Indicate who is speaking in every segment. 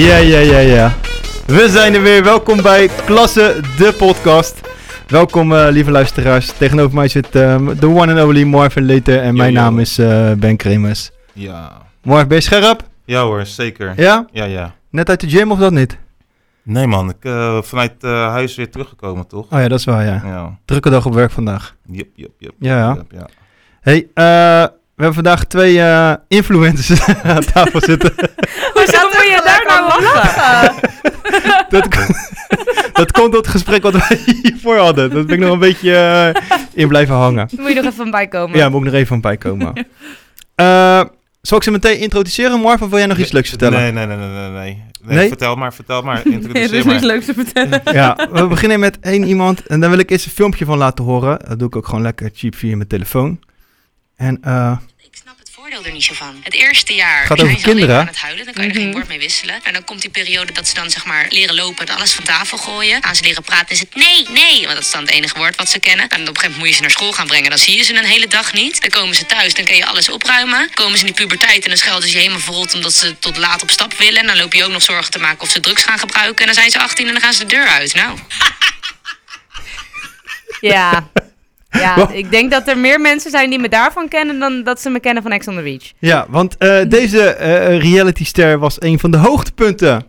Speaker 1: Ja, ja, ja, ja. We zijn er weer. Welkom bij Klasse, de podcast. Welkom, eh, lieve luisteraars. Tegenover mij zit ehm, de one and only Marvin Leter. En mijn
Speaker 2: Yo, yo.
Speaker 1: naam is eh, Ben Kremers.
Speaker 2: Ja.
Speaker 1: Marv, ben je scherp?
Speaker 2: Ja hoor, zeker.
Speaker 1: Ja?
Speaker 2: Ja, ja.
Speaker 1: Net uit de gym of dat niet?
Speaker 2: Nee man, ik uh, vanuit uh, huis weer teruggekomen toch?
Speaker 1: Oh ja, dat is waar, ja.
Speaker 2: Ja.
Speaker 1: Drukke dag op werk vandaag.
Speaker 2: Yep, yep, yep.
Speaker 1: Ja, ja.
Speaker 2: Yep, ja.
Speaker 1: Hey, eh, we hebben vandaag twee eh, influencers aan tafel zitten.
Speaker 3: Hoezo moet je daar nou lachen?
Speaker 1: dat, dat komt door het gesprek wat wij hiervoor hadden. Dat ben ik nog een beetje eh, in blijven hangen.
Speaker 3: Moet je nog even van bijkomen.
Speaker 1: Ja, moet ik nog even van bijkomen. Eh zal ik ze meteen introduceren, Marv, of wil jij nog iets leuks vertellen?
Speaker 2: Nee, nee, nee, nee, nee. nee. Nee,
Speaker 1: Nee?
Speaker 2: Vertel maar, vertel maar.
Speaker 3: Nee, er
Speaker 2: Introduceer
Speaker 3: is niks leuks te vertellen.
Speaker 1: Ja, we beginnen met één iemand en daar wil ik eerst een filmpje van laten horen. Dat doe ik ook gewoon lekker cheap via mijn telefoon. En eh,
Speaker 4: Er niet zo van. Het eerste jaar
Speaker 1: Gaat over kinderen,
Speaker 4: aan het huilen. Dan kan je er
Speaker 3: Mhm.
Speaker 4: geen woord mee wisselen. En dan komt die periode dat ze dan zeg maar leren lopen en alles van tafel gooien. Aan ze leren praten is het nee, nee. Want dat is dan het enige woord wat ze kennen. En op een gegeven moment moet je ze naar school gaan brengen. Dan zie je ze een hele dag niet. Dan komen ze thuis, dan kun je alles opruimen. Dan komen ze in die puberteit en dan schelden ze je helemaal verrot omdat ze tot laat op stap willen. En dan loop je ook nog zorgen te maken of ze drugs gaan gebruiken. En dan zijn ze 18 en dan gaan ze de deur uit. Nou,
Speaker 3: Ja. Ja,
Speaker 1: Wat?
Speaker 3: ik denk dat er meer mensen zijn die me daarvan kennen dan dat ze me kennen van Ex on the Beach.
Speaker 1: ja, want eh, deze eh realityster was een van de hoogtepunten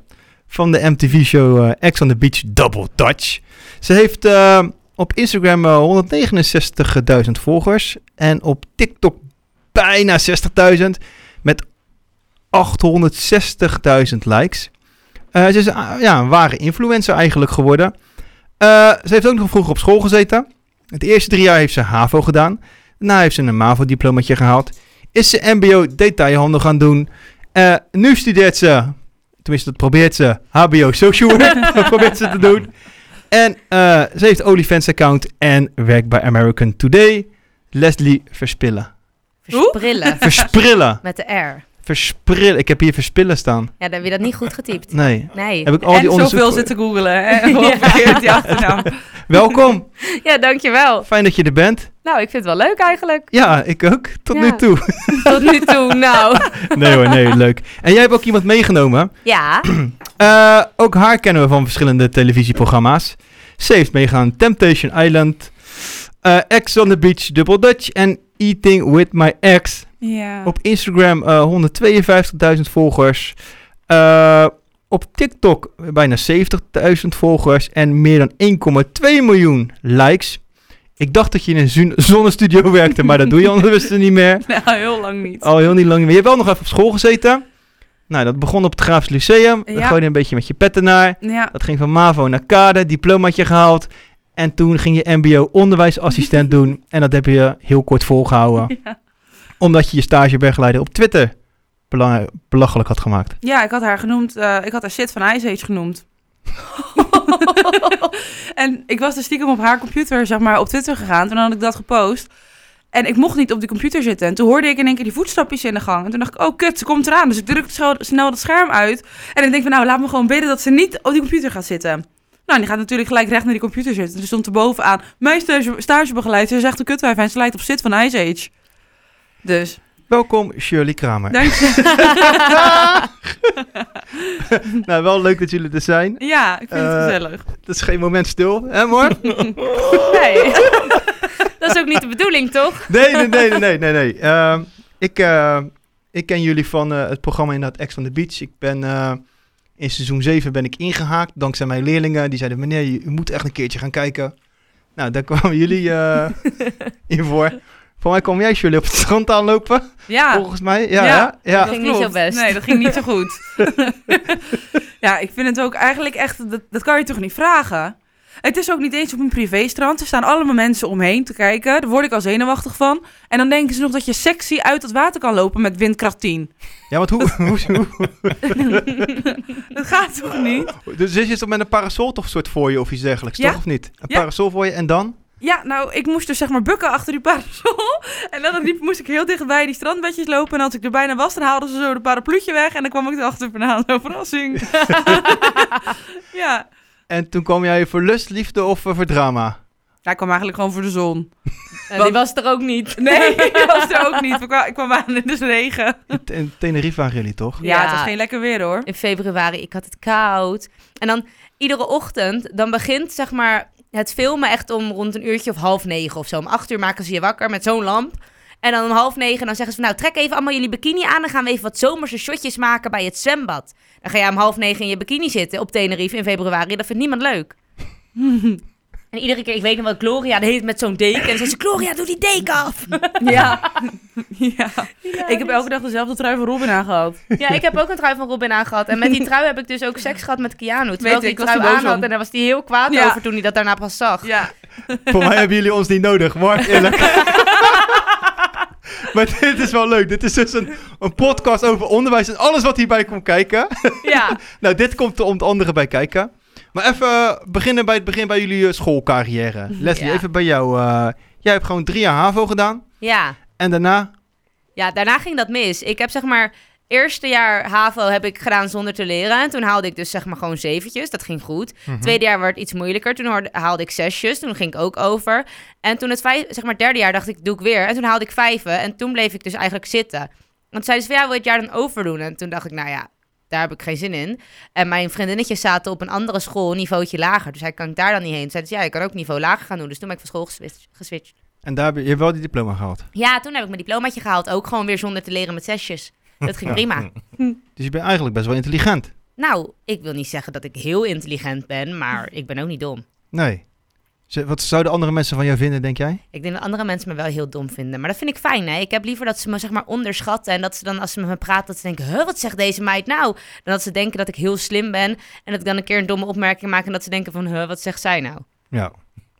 Speaker 1: van de MTV-show eh X on the Beach Double Dutch. Ze heeft op Instagram eh, 169.000 volgers en op TikTok bijna 60.000 met 860.000 likes. Ze is ja, een ware influencer eigenlijk geworden. Ze heeft ook nog vroeger op school gezeten. Het eerste drie jaar heeft ze HAVO gedaan. Daarna heeft ze een MAVO-diplomaatje gehaald. Is ze MBO detailhandel gaan doen. Eh, nu studeert ze, tenminste dat probeert ze, HBO social work. dat probeert ze te doen. En eh, ze heeft OnlyFans-account en werkt bij American Today. Leslie Verspillen.
Speaker 3: Versprillen.
Speaker 1: Versprillen.
Speaker 3: Met de R.
Speaker 1: Versprillen. Ik heb hier Verspillen staan.
Speaker 3: Ja, dan heb je dat niet goed getypt.
Speaker 1: Nee.
Speaker 3: Nee.
Speaker 1: Heb ik al die
Speaker 5: en
Speaker 1: onderzoek...
Speaker 5: zoveel zitten googelen. hè? Die achternaam.
Speaker 1: Welkom.
Speaker 3: Ja, dankjewel.
Speaker 1: Fijn dat je er bent.
Speaker 3: Nou, ik vind het wel leuk eigenlijk.
Speaker 1: Ja, ik ook. Tot
Speaker 3: Ja.
Speaker 1: nu toe.
Speaker 3: Tot nu toe, nou.
Speaker 1: Nee hoor, nee, leuk. En jij hebt ook iemand meegenomen.
Speaker 3: Ja.
Speaker 1: Eh, ook haar kennen we van verschillende televisieprogramma's. Ze heeft meegaan Temptation Island, eh Ex on the Beach, Double Dutch en Eating with My Ex.
Speaker 5: Ja.
Speaker 1: Op Instagram eh 152.000 volgers. Eh, op TikTok bijna 70.000 volgers en meer dan 1,2 miljoen likes. Ik dacht dat je in een zon- zonnestudio werkte, maar dat doe je ondertussen niet meer.
Speaker 5: Nou, heel lang niet.
Speaker 1: Al heel niet lang meer. Je hebt wel nog even op school gezeten. Nou, dat begon op het Graafs Lyceum. Dan
Speaker 5: Ja.
Speaker 1: gooide je een beetje met je petten naar.
Speaker 5: Ja.
Speaker 1: Dat ging van MAVO naar KADE, diplomaatje gehaald. En toen ging je MBO onderwijsassistent doen. En dat heb je heel kort volgehouden.
Speaker 5: Ja.
Speaker 1: Omdat je je stagebegeleider op Twitter bela- belachelijk had gemaakt.
Speaker 5: ja, ik had haar genoemd. eh, ik had haar shit van Ice Age genoemd. en ik was dus stiekem op haar computer, zeg maar, op Twitter gegaan. Toen had ik dat gepost. En ik mocht niet op die computer zitten. En toen hoorde ik in één keer die voetstapjes in de gang. En toen dacht ik, oh kut, ze komt eraan. Dus ik druk snel, snel dat scherm uit. En ik denk van, nou, laat me gewoon bidden dat ze niet op die computer gaat zitten. Nou, en die gaat natuurlijk gelijk recht naar die computer zitten. Er stond er bovenaan, mijn stage, stagebegeleider zegt een kutwijf en ze lijkt op zit van Ice Age. Dus,
Speaker 1: Welkom Shirley Kramer.
Speaker 5: dank je.
Speaker 1: nou, wel leuk dat jullie er zijn.
Speaker 5: Ja, ik vind
Speaker 1: Eh,
Speaker 5: het gezellig.
Speaker 1: Het is geen moment stil, hè Mor?
Speaker 3: Nee. dat is ook niet de bedoeling, toch?
Speaker 1: Nee, nee, nee, nee, nee, nee. Ehm, ik, eh, ik ken jullie van eh, het programma inderdaad Ex on the Beach. Ik ben eh, in seizoen 7 ben ik ingehaakt dankzij mijn leerlingen. Die zeiden, meneer, je, u moet echt een keertje gaan kijken. Nou, daar kwamen jullie eh, in voor. Voor mij kwam jij jullie op het strand aanlopen,
Speaker 5: Ja,
Speaker 1: volgens mij. Ja,
Speaker 5: Ja.
Speaker 1: ja. ja.
Speaker 3: Dat ging niet zo best.
Speaker 5: Nee, dat ging niet zo goed. ja, ik vind het ook eigenlijk echt... Dat, dat kan je toch niet vragen? Het is ook niet eens op een privéstrand. Er staan allemaal mensen omheen te kijken. Daar word ik al zenuwachtig van. En dan denken ze nog dat je sexy uit het water kan lopen met windkracht 10.
Speaker 1: Ja, want hoe... hoe, hoe
Speaker 5: Dat gaat toch niet?
Speaker 1: dus zit je toch met een parasol toch soort voor je of iets dergelijks,
Speaker 5: Ja.
Speaker 1: toch? Of niet? Een
Speaker 5: Ja.
Speaker 1: parasol voor je en dan?
Speaker 5: Ja, nou, ik moest dus zeg maar bukken achter die parasol. En dan liep, moest ik heel dichtbij die strandbedjes lopen. En als ik er bijna was, dan haalden ze zo de parapluutje weg. En dan kwam ik erachter vandaan. Zo'n verrassing. ja.
Speaker 1: En toen kwam jij voor lust, liefde of eh, voor drama?
Speaker 5: Hij kwam eigenlijk gewoon voor de zon.
Speaker 3: Eh, die was er ook niet.
Speaker 5: Nee, ik was er ook niet. Ik kwam, ik kwam aan in de regen.
Speaker 1: In, Tenerife waren jullie toch?
Speaker 5: Ja, het
Speaker 3: Ja.
Speaker 5: was geen lekker weer hoor.
Speaker 3: In februari, ik had het koud. En dan iedere ochtend, dan begint zeg maar het filmen echt om rond een uurtje of half negen of zo. Om acht uur maken ze je wakker met zo'n lamp. En dan om half negen dan zeggen ze van nou trek even allemaal jullie bikini aan. Dan gaan we even wat zomerse shotjes maken bij het zwembad. Dan ga je om half negen in je bikini zitten op Tenerife in februari. Dat vindt niemand leuk. En iedere keer, ik weet nog wel, Gloria de heet met zo'n deken. En dan zei ze, Gloria, doe die deken af.
Speaker 5: Ja. ja. Ik heb elke dag dezelfde trui van Robin aangehad.
Speaker 3: Ja, ik heb ook een trui van Robin aangehad. En met die trui heb ik dus ook seks gehad met Keanu. Terwijl
Speaker 5: Weet
Speaker 3: ik
Speaker 5: ik,
Speaker 3: die
Speaker 5: was
Speaker 3: trui aan had. En daar was hij heel kwaad
Speaker 5: Ja.
Speaker 3: over toen hij dat daarna pas zag.
Speaker 5: Ja.
Speaker 1: Voor mij hebben jullie ons niet nodig, maar eerlijk. maar dit is wel leuk. Dit is dus een, een podcast over onderwijs en alles wat hierbij komt kijken.
Speaker 3: Ja.
Speaker 1: nou, dit komt er om het andere bij kijken. Maar even eh, beginnen bij het begin bij jullie eh, schoolcarrière. Leslie,
Speaker 3: Ja.
Speaker 1: even bij jou. eh, jij hebt gewoon drie jaar HAVO gedaan.
Speaker 3: ja.
Speaker 1: En daarna...
Speaker 3: Ja, daarna ging dat mis. Ik heb zeg maar... Eerste jaar HAVO heb ik gedaan zonder te leren. En toen haalde ik dus zeg maar gewoon zeventjes. Dat ging goed. Tweede jaar werd iets moeilijker. Toen haalde ik zesjes. Toen ging ik ook over. En toen het vijf, zeg maar derde jaar dacht ik, doe ik weer. En toen haalde ik vijven. En toen bleef ik dus eigenlijk zitten. Want zeiden ze van, ja, wil je het jaar dan overdoen? En toen dacht ik, nou ja, daar heb ik geen zin in. En mijn vriendinnetjes zaten op een andere school, een niveautje lager. Dus hij kan ik daar dan niet heen. Toen zeiden ze, ja, je kan ook niveau lager gaan doen. Dus toen ben ik van school geswitcht. geswitcht.
Speaker 1: En daar heb je, je hebt wel die diploma gehaald.
Speaker 3: Ja, toen heb ik mijn diplomaatje gehaald. Ook gewoon weer zonder te leren met zesjes. Dat ging prima.
Speaker 1: Dus je bent eigenlijk best wel intelligent.
Speaker 3: Nou, ik wil niet zeggen dat ik heel intelligent ben, maar ik ben ook niet dom.
Speaker 1: Nee. Wat zouden andere mensen van jou vinden, denk jij?
Speaker 3: Ik denk dat andere mensen me wel heel dom vinden. Maar dat vind ik fijn, hè. Ik heb liever dat ze me zeg maar onderschatten. En dat ze dan, als ze met me praten, dat ze denken... Huh, wat zegt deze meid nou? Dan dat ze denken dat ik heel slim ben. En dat ik dan een keer een domme opmerking maak... en dat ze denken van... Huh, wat zegt zij nou?
Speaker 1: Ja.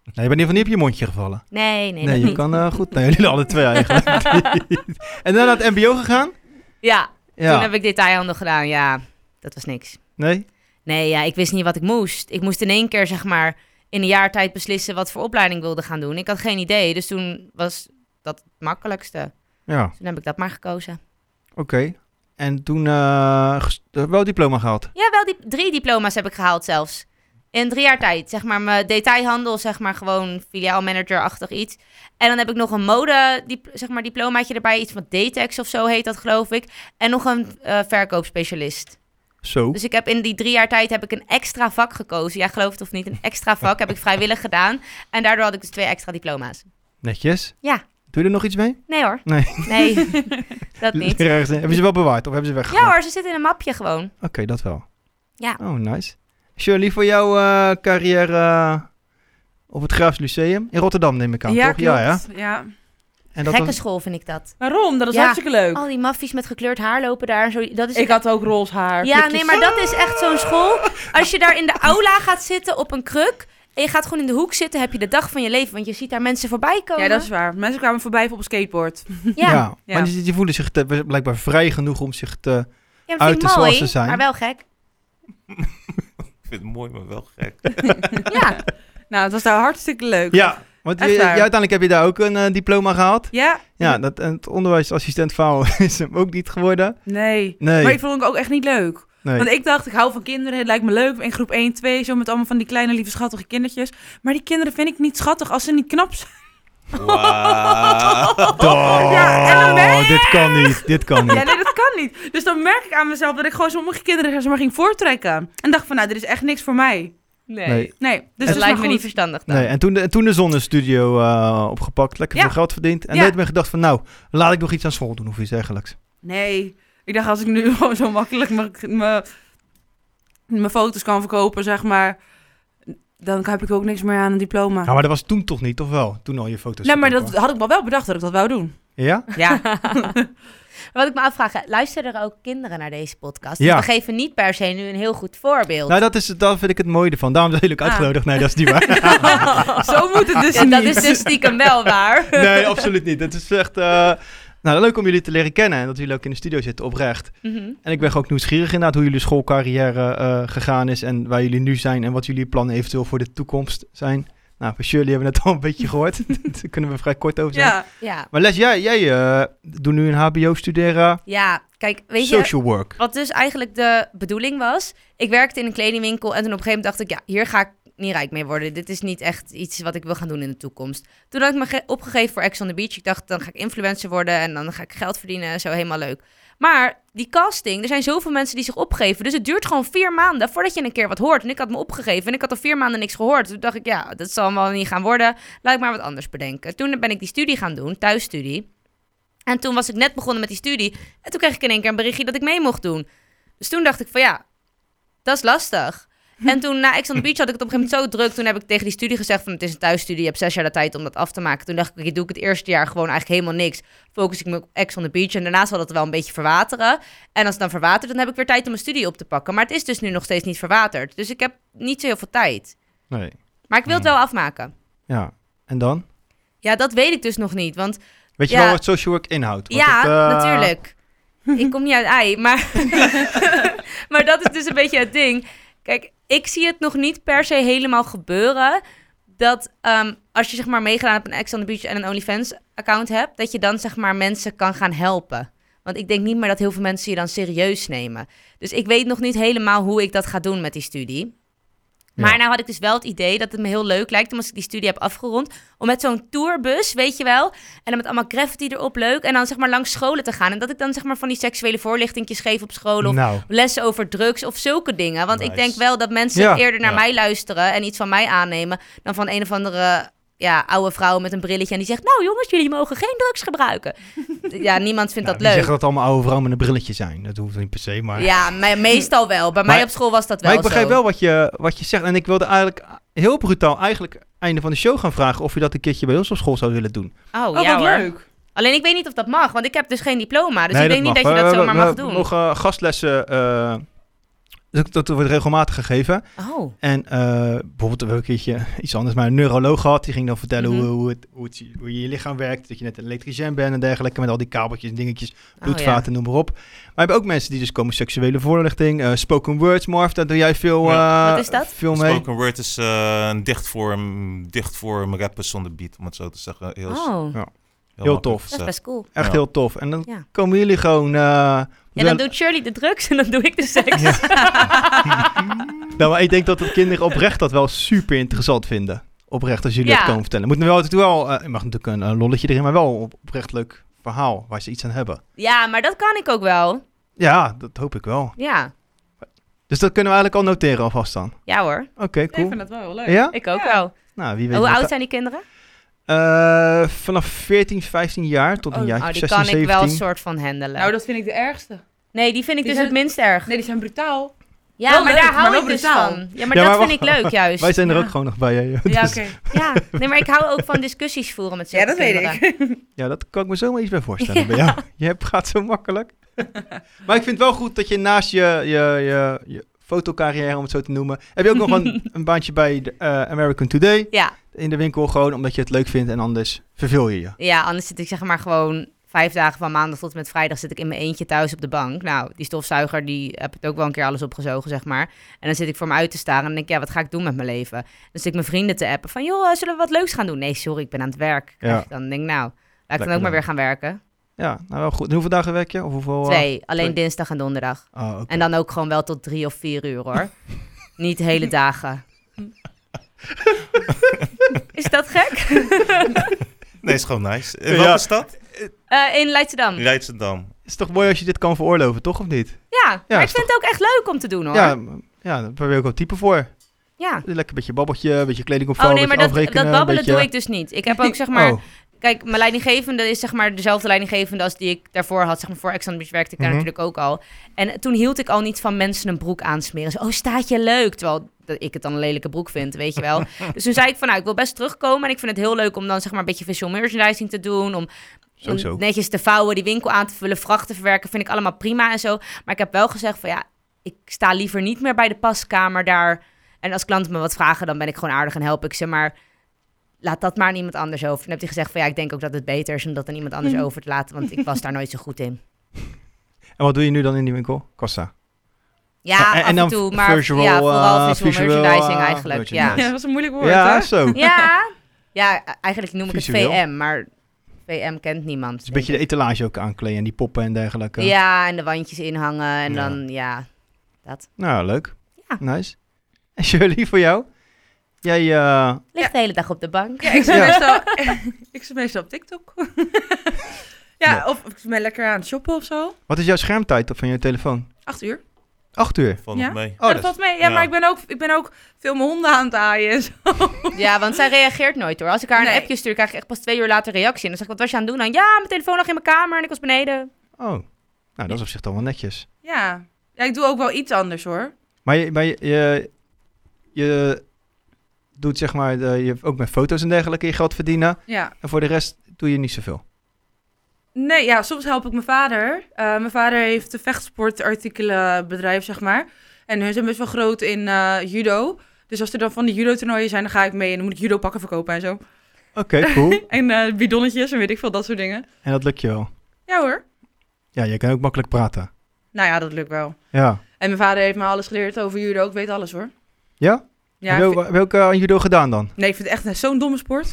Speaker 1: Je bent in ieder geval niet op je mondje gevallen.
Speaker 3: Nee, nee,
Speaker 1: Nee,
Speaker 3: dat
Speaker 1: je
Speaker 3: niet.
Speaker 1: kan eh, goed. Nee, jullie alle twee eigenlijk. en dan naar het mbo gegaan?
Speaker 3: Ja,
Speaker 1: Ja.
Speaker 3: toen heb ik detailhandel gedaan. Ja, dat was niks.
Speaker 1: Nee?
Speaker 3: Nee, ja, ik wist niet wat ik moest. Ik moest in één keer, zeg maar, in een jaar tijd beslissen wat voor opleiding ik wilde gaan doen. Ik had geen idee, dus toen was dat het makkelijkste.
Speaker 1: Ja,
Speaker 3: Toen heb ik dat maar gekozen.
Speaker 1: oké. En toen eh, wel diploma gehaald.
Speaker 3: Ja, wel die, drie diploma's heb ik gehaald zelfs. In drie jaar tijd. Zeg maar mijn detailhandel, zeg maar gewoon filiaalmanager-achtig iets. En dan heb ik nog een mode, dip- zeg maar, diplomaatje erbij. Iets van Datex of zo heet dat, geloof ik. En nog een eh, verkoopspecialist.
Speaker 1: Zo.
Speaker 3: Dus ik heb in die drie jaar tijd heb ik een extra vak gekozen. Ja, geloof het of niet, een extra vak heb ik vrijwillig gedaan. En daardoor had ik dus twee extra diploma's.
Speaker 1: Netjes.
Speaker 3: Ja.
Speaker 1: Doe je er nog iets mee?
Speaker 3: Nee hoor.
Speaker 1: Nee.
Speaker 3: Nee, dat niet.
Speaker 1: Hebben ze wel bewaard of hebben ze weggegooid?
Speaker 3: Ja hoor, ze zitten in een mapje gewoon.
Speaker 1: Oké, dat wel.
Speaker 3: Ja.
Speaker 1: Oh, nice. Shirley, voor jouw eh, carrière eh, op het Graafs Lyceum in Rotterdam neem ik aan,
Speaker 5: ja,
Speaker 1: toch? Ja, ja.
Speaker 5: ja.
Speaker 1: En dat
Speaker 3: Gekke
Speaker 1: was...
Speaker 3: school vind ik dat.
Speaker 5: Waarom? Dat is
Speaker 3: Ja.
Speaker 5: hartstikke leuk.
Speaker 3: Al die maffies met gekleurd haar lopen daar zo. Dat is
Speaker 5: Ik had ook roze haar.
Speaker 3: Ja, nee, maar dat is echt zo'n school. Als je daar in de aula gaat zitten op een kruk en je gaat gewoon in de hoek zitten, heb je de dag van je leven. Want je ziet daar mensen voorbij komen.
Speaker 5: Ja, dat is waar. Mensen kwamen voorbij op een skateboard.
Speaker 3: Ja,
Speaker 1: Ja,
Speaker 5: Ja.
Speaker 1: maar die, die voelen zich te- blijkbaar vrij genoeg om zich te...
Speaker 3: Ja, dat
Speaker 1: Uit
Speaker 3: vind
Speaker 1: te
Speaker 3: ik
Speaker 1: zoals
Speaker 3: mooi,
Speaker 1: ze zijn.
Speaker 3: maar wel gek.
Speaker 2: Ik vind het mooi, maar wel gek.
Speaker 3: Ja,
Speaker 5: Nou, het was daar hartstikke leuk.
Speaker 1: Ja, want je, uiteindelijk heb je daar ook een eh, diploma gehaald.
Speaker 5: Ja?
Speaker 1: Ja, dat, en het onderwijsassistent vrouw is hem ook niet geworden.
Speaker 5: Nee.
Speaker 1: Nee.
Speaker 5: Maar ik vond het ook echt niet leuk.
Speaker 1: Nee.
Speaker 5: Want ik dacht, ik hou van kinderen. Het lijkt me leuk in groep 1, 2. Zo met allemaal van die kleine, lieve, schattige kindertjes. Maar die kinderen vind ik niet schattig als ze niet knap zijn.
Speaker 2: Wauw.
Speaker 1: Oh,
Speaker 5: Ja, en dan ben je-
Speaker 1: dit kan niet, dit kan niet.
Speaker 5: Ja, nee, dat kan niet. Dus dan merk ik aan mezelf dat ik gewoon sommige kinderen zeg maar, ging voortrekken. En dacht van, nou, dit is echt niks voor mij.
Speaker 3: nee.
Speaker 1: Nee.
Speaker 5: Nee, dus
Speaker 3: dat
Speaker 5: het
Speaker 3: lijkt me
Speaker 5: goed.
Speaker 3: niet verstandig dan.
Speaker 1: Nee, en toen de, en toen de zonnestudio eh, opgepakt, lekker
Speaker 5: Ja.
Speaker 1: veel geld verdiend. En
Speaker 5: Ja.
Speaker 1: net ben gedacht van, nou, laat ik nog iets aan school doen of iets dergelijks.
Speaker 5: Nee, ik dacht als ik nu gewoon zo makkelijk mijn foto's kan verkopen, zeg maar, dan heb ik ook niks meer aan een diploma.
Speaker 1: Nou, maar dat was toen toch niet, of wel? Toen al je foto's
Speaker 5: nee, maar
Speaker 1: verkopen.
Speaker 5: dat had ik wel wel bedacht dat ik dat wou doen.
Speaker 1: Ja?
Speaker 5: Ja.
Speaker 3: Wat ik me afvraag, luisteren er ook kinderen naar deze podcast?
Speaker 1: Ja.
Speaker 3: We geven niet per se nu een heel goed voorbeeld.
Speaker 1: Nou, dat, is, dat vind ik het mooie ervan. Daarom jullie ook
Speaker 5: Ah.
Speaker 1: uitgenodigd. Nee, dat is niet waar.
Speaker 5: zo moet het dus
Speaker 3: Ja,
Speaker 5: niet.
Speaker 3: dat is dus stiekem wel waar.
Speaker 1: nee, absoluut niet. Het is echt... eh, nou, leuk om jullie te leren kennen en dat jullie ook in de studio zitten, oprecht.
Speaker 3: Mhm.
Speaker 1: En ik ben ook nieuwsgierig inderdaad hoe jullie schoolcarrière eh, gegaan is en waar jullie nu zijn en wat jullie plannen eventueel voor de toekomst zijn. Nou, voor Shirley hebben we het al een beetje gehoord. Daar kunnen we vrij kort over zijn.
Speaker 5: Ja,
Speaker 3: Ja.
Speaker 1: Maar Les, jij, jij eh, doet nu een HBO studeren
Speaker 3: ja, kijk, weet je,
Speaker 1: social work.
Speaker 3: wat dus eigenlijk de bedoeling was. Ik werkte in een kledingwinkel en toen op een gegeven moment dacht ik, ja, hier ga ik niet rijk mee worden. Dit is niet echt iets wat ik wil gaan doen in de toekomst. Toen had ik me ge- opgegeven voor Ex on the Beach. Ik dacht, dan ga ik influencer worden en dan ga ik geld verdienen. Zo helemaal leuk. Maar die casting, er zijn zoveel mensen die zich opgeven. Dus het duurt gewoon vier maanden voordat je een keer wat hoort. En ik had me opgegeven en ik had al vier maanden niks gehoord. Toen dacht ik, ja, dat zal wel niet gaan worden. Laat ik maar wat anders bedenken. Toen ben ik die studie gaan doen, thuisstudie. En toen was ik net begonnen met die studie. En toen kreeg ik in één keer een berichtje dat ik mee mocht doen. Dus toen dacht ik van ja, dat is lastig. En toen na Ex on the Beach had ik het op een gegeven moment zo druk. Toen heb ik tegen die studie gezegd van het is een thuisstudie. Je hebt zes jaar de tijd om dat af te maken. Toen dacht ik, doe ik het eerste jaar gewoon eigenlijk helemaal niks. Focus ik me op Ex on the Beach. En daarna zal dat wel een beetje verwateren. En als het dan verwatert, dan heb ik weer tijd om mijn studie op te pakken. Maar het is dus nu nog steeds niet verwaterd. Dus ik heb niet zo heel veel tijd.
Speaker 1: Nee.
Speaker 3: Maar ik wil het wel afmaken.
Speaker 1: Ja. En dan?
Speaker 3: Ja, dat weet ik dus nog niet. Want
Speaker 1: Weet je
Speaker 3: Ja.
Speaker 1: wel wat social work inhoudt?
Speaker 3: Ja,
Speaker 1: eh,
Speaker 3: natuurlijk. ik kom niet uit ei, maar, maar dat is dus een beetje het ding. Kijk, ik zie het nog niet per se helemaal gebeuren dat ehm, als je zeg maar meegedaan hebt een Ex on the en een OnlyFans account hebt, dat je dan zeg maar mensen kan gaan helpen. Want ik denk niet meer dat heel veel mensen je dan serieus nemen. Dus ik weet nog niet helemaal hoe ik dat ga doen met die studie. Maar nou had ik dus wel het idee dat het me heel leuk lijkt, om als ik die studie heb afgerond, om met zo'n tourbus, weet je wel, en dan met allemaal graffiti erop leuk, en dan zeg maar langs scholen te gaan. En dat ik dan zeg maar van die seksuele voorlichtingjes geef op school, of
Speaker 1: Nou,
Speaker 3: lessen over drugs, of zulke dingen. Want ik denk wel dat mensen
Speaker 1: Ja.
Speaker 3: eerder naar
Speaker 2: Ja.
Speaker 3: mij luisteren en iets van mij aannemen, dan van een of andere... Ja, oude vrouw met een brilletje en die zegt... Nou jongens, jullie mogen geen drugs gebruiken. ja, niemand vindt
Speaker 1: nou,
Speaker 3: dat leuk.
Speaker 1: zeggen dat allemaal oude vrouwen met een brilletje zijn. Dat hoeft niet per se, maar...
Speaker 3: Ja, me- meestal wel. Bij mij
Speaker 1: Maar-
Speaker 3: op school was dat wel
Speaker 1: maar ik begrijp
Speaker 3: zo.
Speaker 1: wel wat je, wat je zegt. En ik wilde eigenlijk heel brutaal eigenlijk einde van de show gaan vragen... of je dat een keertje bij ons op school zou willen doen.
Speaker 3: Oh,
Speaker 5: Oh,
Speaker 3: ja hoor.
Speaker 5: leuk.
Speaker 3: Alleen ik weet niet of dat mag, want ik heb dus geen diploma. Dus
Speaker 1: Nee,
Speaker 3: ik denk niet
Speaker 1: mag.
Speaker 3: dat je dat
Speaker 1: We-
Speaker 3: zomaar
Speaker 1: we-
Speaker 3: mag
Speaker 1: we
Speaker 3: doen.
Speaker 1: mogen gastlessen... eh, dat, dat wordt regelmatig gegeven.
Speaker 3: Oh,
Speaker 1: En eh, bijvoorbeeld, we hebben een keertje iets anders, maar een neuroloog gehad. Die ging dan vertellen
Speaker 3: Mhm.
Speaker 1: hoe, hoe, het, hoe, het, hoe je je lichaam werkt. Dat je net een elektricien bent en dergelijke. Met al die kabeltjes en dingetjes,
Speaker 3: oh
Speaker 1: bloedvaten, noem maar op. Maar we hebben ook mensen die dus komen seksuele voorlichting. eh, spoken words, Marv, daar doe jij veel,
Speaker 2: Ja.
Speaker 1: eh,
Speaker 3: Wat is dat?
Speaker 1: veel mee.
Speaker 2: Spoken word is eh, een dichtvorm, dichtvorm rappers zonder beat, om het zo te zeggen. Heel,
Speaker 3: ja. Oh,
Speaker 1: heel
Speaker 2: makkelijk
Speaker 1: tof.
Speaker 3: dat is best cool.
Speaker 1: Echt
Speaker 2: Ja.
Speaker 1: heel tof. En dan
Speaker 3: Ja.
Speaker 1: komen jullie gewoon... eh,
Speaker 3: Ja,
Speaker 1: wel-
Speaker 3: dan doet Shirley de drugs en dan doe ik de seks.
Speaker 1: Nou, maar ik denk dat de kinderen oprecht dat wel super interessant vinden. Oprecht, als jullie
Speaker 3: Ja.
Speaker 1: het komen vertellen. Moet nu wel natuurlijk wel... eh, je mag natuurlijk een, een lolletje erin, maar wel op- oprecht leuk verhaal waar ze iets aan hebben.
Speaker 3: Ja, maar dat kan ik ook wel.
Speaker 1: Ja, dat hoop ik wel.
Speaker 3: Ja,
Speaker 1: Dus dat kunnen we eigenlijk al noteren alvast dan.
Speaker 3: ja hoor.
Speaker 1: Oké,
Speaker 5: Ik
Speaker 1: cool.
Speaker 5: vind dat wel heel leuk.
Speaker 1: Ja?
Speaker 3: Ik ook
Speaker 5: Ja.
Speaker 3: wel.
Speaker 1: Nou, wie weet.
Speaker 3: Hoe oud zijn die kinderen?
Speaker 1: Eh, vanaf 14, 15 jaar tot een
Speaker 5: Oh,
Speaker 1: jaar
Speaker 3: Oh, die
Speaker 1: 16,
Speaker 3: kan ik
Speaker 1: 17.
Speaker 3: wel een soort van handelen.
Speaker 5: Nou, dat vind ik de ergste.
Speaker 3: Nee, die vind ik
Speaker 5: Die
Speaker 3: dus
Speaker 5: zijn-
Speaker 3: het minst erg.
Speaker 5: Nee, die zijn brutaal.
Speaker 3: Ja,
Speaker 5: wel
Speaker 3: maar
Speaker 5: leuk,
Speaker 3: daar hou ik dus
Speaker 5: brutaal.
Speaker 3: van. Ja, maar
Speaker 1: Ja,
Speaker 3: dat
Speaker 1: maar
Speaker 3: vind ik leuk juist.
Speaker 1: Wij zijn er
Speaker 5: Ja.
Speaker 1: ook gewoon nog bij. hè.
Speaker 5: Ja,
Speaker 1: Dus-
Speaker 5: oké.
Speaker 3: Ja, nee, maar ik hou ook van discussies voeren met zulke
Speaker 5: Ja, dat weet ik.
Speaker 1: Ja, dat kan ik me zomaar iets bij voorstellen bij jou. Je hebt, gaat zo makkelijk. maar ik vind het wel goed dat je naast je, je, je, je fotocarrière, om het zo te noemen... heb je ook nog een, een baantje bij de, eh, American Today
Speaker 3: Ja,
Speaker 1: in de winkel. Gewoon omdat je het leuk vindt en anders verveel je je.
Speaker 3: ja, anders zit ik zeg maar gewoon vijf dagen van maandag tot en met vrijdag zit ik in mijn eentje thuis op de bank. Nou, die stofzuiger, die heb ik ook wel een keer alles opgezogen, zeg maar. En dan zit ik voor me uit te staren en denk ik, ja, wat ga ik doen met mijn leven? Dan zit ik mijn vrienden te appen van, joh, zullen we wat leuks gaan doen? Nee, sorry, ik ben aan het werk.
Speaker 1: Ja.
Speaker 3: Dan denk ik, nou, laat ik dan ook maar weer gaan werken.
Speaker 1: Ja, nou wel goed. En hoeveel dagen werk je? Of hoeveel, eh?
Speaker 3: Twee, alleen
Speaker 1: twee.
Speaker 3: dinsdag en donderdag.
Speaker 1: Oh, oké.
Speaker 3: En dan ook gewoon wel tot drie of vier uur, hoor. Niet hele dagen. Is dat gek?
Speaker 2: Nee, is gewoon nice. In
Speaker 1: Ja.
Speaker 2: welke stad?
Speaker 3: Eh, in Leidschendam. Ja,
Speaker 2: Leidschendam.
Speaker 1: is toch mooi als je dit kan veroorloven, toch? Of niet?
Speaker 3: maar ik
Speaker 1: is
Speaker 3: vind het ook echt leuk om te doen, hoor.
Speaker 1: Ja, ja, daar ben ik ook type voor.
Speaker 3: ja.
Speaker 1: Lekker een beetje babbeltje, een beetje kleding
Speaker 3: Oh
Speaker 1: opvouwen,
Speaker 3: nee, maar dat, dat babbelen doe ik dus niet. Ik heb ook zeg maar...
Speaker 1: Oh,
Speaker 3: Kijk, mijn leidinggevende is zeg maar dezelfde leidinggevende als die ik daarvoor had. Zeg maar voor Ex on the Beach werkte ik daar
Speaker 1: Mhm.
Speaker 3: natuurlijk ook al. En toen hield ik al niet van mensen een broek aansmeren. Zo, oh, staat je leuk? Terwijl dat ik het dan een lelijke broek vind, weet je wel. dus toen zei ik van, nou, ik wil best terugkomen. En ik vind het heel leuk om dan zeg maar een beetje visual merchandising te doen. Om netjes te vouwen, die winkel aan te vullen, vracht te verwerken. Vind ik allemaal prima en zo. Maar ik heb wel gezegd van, ja, ik sta liever niet meer bij de paskamer daar. En als klanten me wat vragen, dan ben ik gewoon aardig en help ik ze. Maar laat dat maar aan iemand anders over. Toen heeft hij gezegd van ja, ik denk ook dat het beter is om dat aan iemand anders
Speaker 5: Mhm.
Speaker 3: over te laten. Want ik was daar nooit zo goed in.
Speaker 1: En wat doe je nu dan in die winkel? Kassa.
Speaker 3: Ja,
Speaker 1: Ja, en-
Speaker 3: af
Speaker 1: en
Speaker 3: en,
Speaker 1: dan
Speaker 3: toe. Maar
Speaker 1: visual,
Speaker 3: ja, vooral
Speaker 1: eh,
Speaker 3: visual,
Speaker 1: visual,
Speaker 3: merchandising
Speaker 1: eh,
Speaker 3: eigenlijk.
Speaker 1: merchandising.
Speaker 5: Ja, dat was een moeilijk woord,
Speaker 1: ja,
Speaker 5: hè?
Speaker 1: zo.
Speaker 3: Ja. ja, ja, eigenlijk noem ik het VM, maar VM kent niemand.
Speaker 1: is een beetje de etalage ook aankleden en die poppen en dergelijke.
Speaker 3: Ja, en de wandjes inhangen en
Speaker 2: Ja.
Speaker 3: dan, ja, dat.
Speaker 1: Nou, leuk.
Speaker 3: Ja.
Speaker 1: Nice. En Shirley, voor jou? Jij, eh,
Speaker 3: Ligt de hele dag op de bank.
Speaker 5: Ja, ik zit,
Speaker 1: Ja.
Speaker 5: Meestal, ik zit meestal op TikTok. ja,
Speaker 1: Nee.
Speaker 5: of ik ben lekker aan het shoppen of zo.
Speaker 1: wat is jouw schermtijd op van je telefoon?
Speaker 5: Acht uur.
Speaker 1: Acht uur.
Speaker 2: Valt
Speaker 5: Ja?
Speaker 2: mee.
Speaker 1: Oh,
Speaker 5: ja,
Speaker 1: dat
Speaker 5: dat valt mee. Ja,
Speaker 2: ja.
Speaker 5: maar ik ben, ook, ik ben ook veel mijn honden aan het aaien. en zo.
Speaker 3: Ja, want zij reageert nooit hoor. Als ik haar een appje stuur, krijg ik echt pas twee uur later reactie. En dan zeg ik, wat was je aan het doen? Dan, ja, mijn telefoon lag in mijn kamer en ik was beneden.
Speaker 1: Oh, nou, dat is op zich dan wel netjes.
Speaker 5: Ja. ja, ik doe ook wel iets anders hoor.
Speaker 1: Maar je, maar je, je, je doet zeg maar, de, je ook met foto's en dergelijke je geld verdienen.
Speaker 5: Ja.
Speaker 1: En voor de rest doe je niet zoveel.
Speaker 5: Nee, ja, soms help ik mijn vader. Eh, mijn vader heeft een vechtsportartikelenbedrijf, zeg maar. En hun zijn best wel groot in eh, judo. Dus als er dan van die judo-toernooien zijn, dan ga ik mee. En dan moet ik judo pakken verkopen en zo.
Speaker 1: Oké, cool.
Speaker 5: En eh, bidonnetjes en weet ik veel, dat soort dingen.
Speaker 1: en dat lukt je wel.
Speaker 5: Ja hoor.
Speaker 1: Ja, je kan ook makkelijk praten.
Speaker 5: Nou ja, dat lukt wel.
Speaker 1: Ja.
Speaker 5: En mijn vader heeft me alles geleerd over judo. Ik weet alles hoor.
Speaker 1: Ja?
Speaker 5: Ja, vind-
Speaker 1: welke aan judo gedaan dan?
Speaker 5: nee, ik vind het echt zo'n domme sport.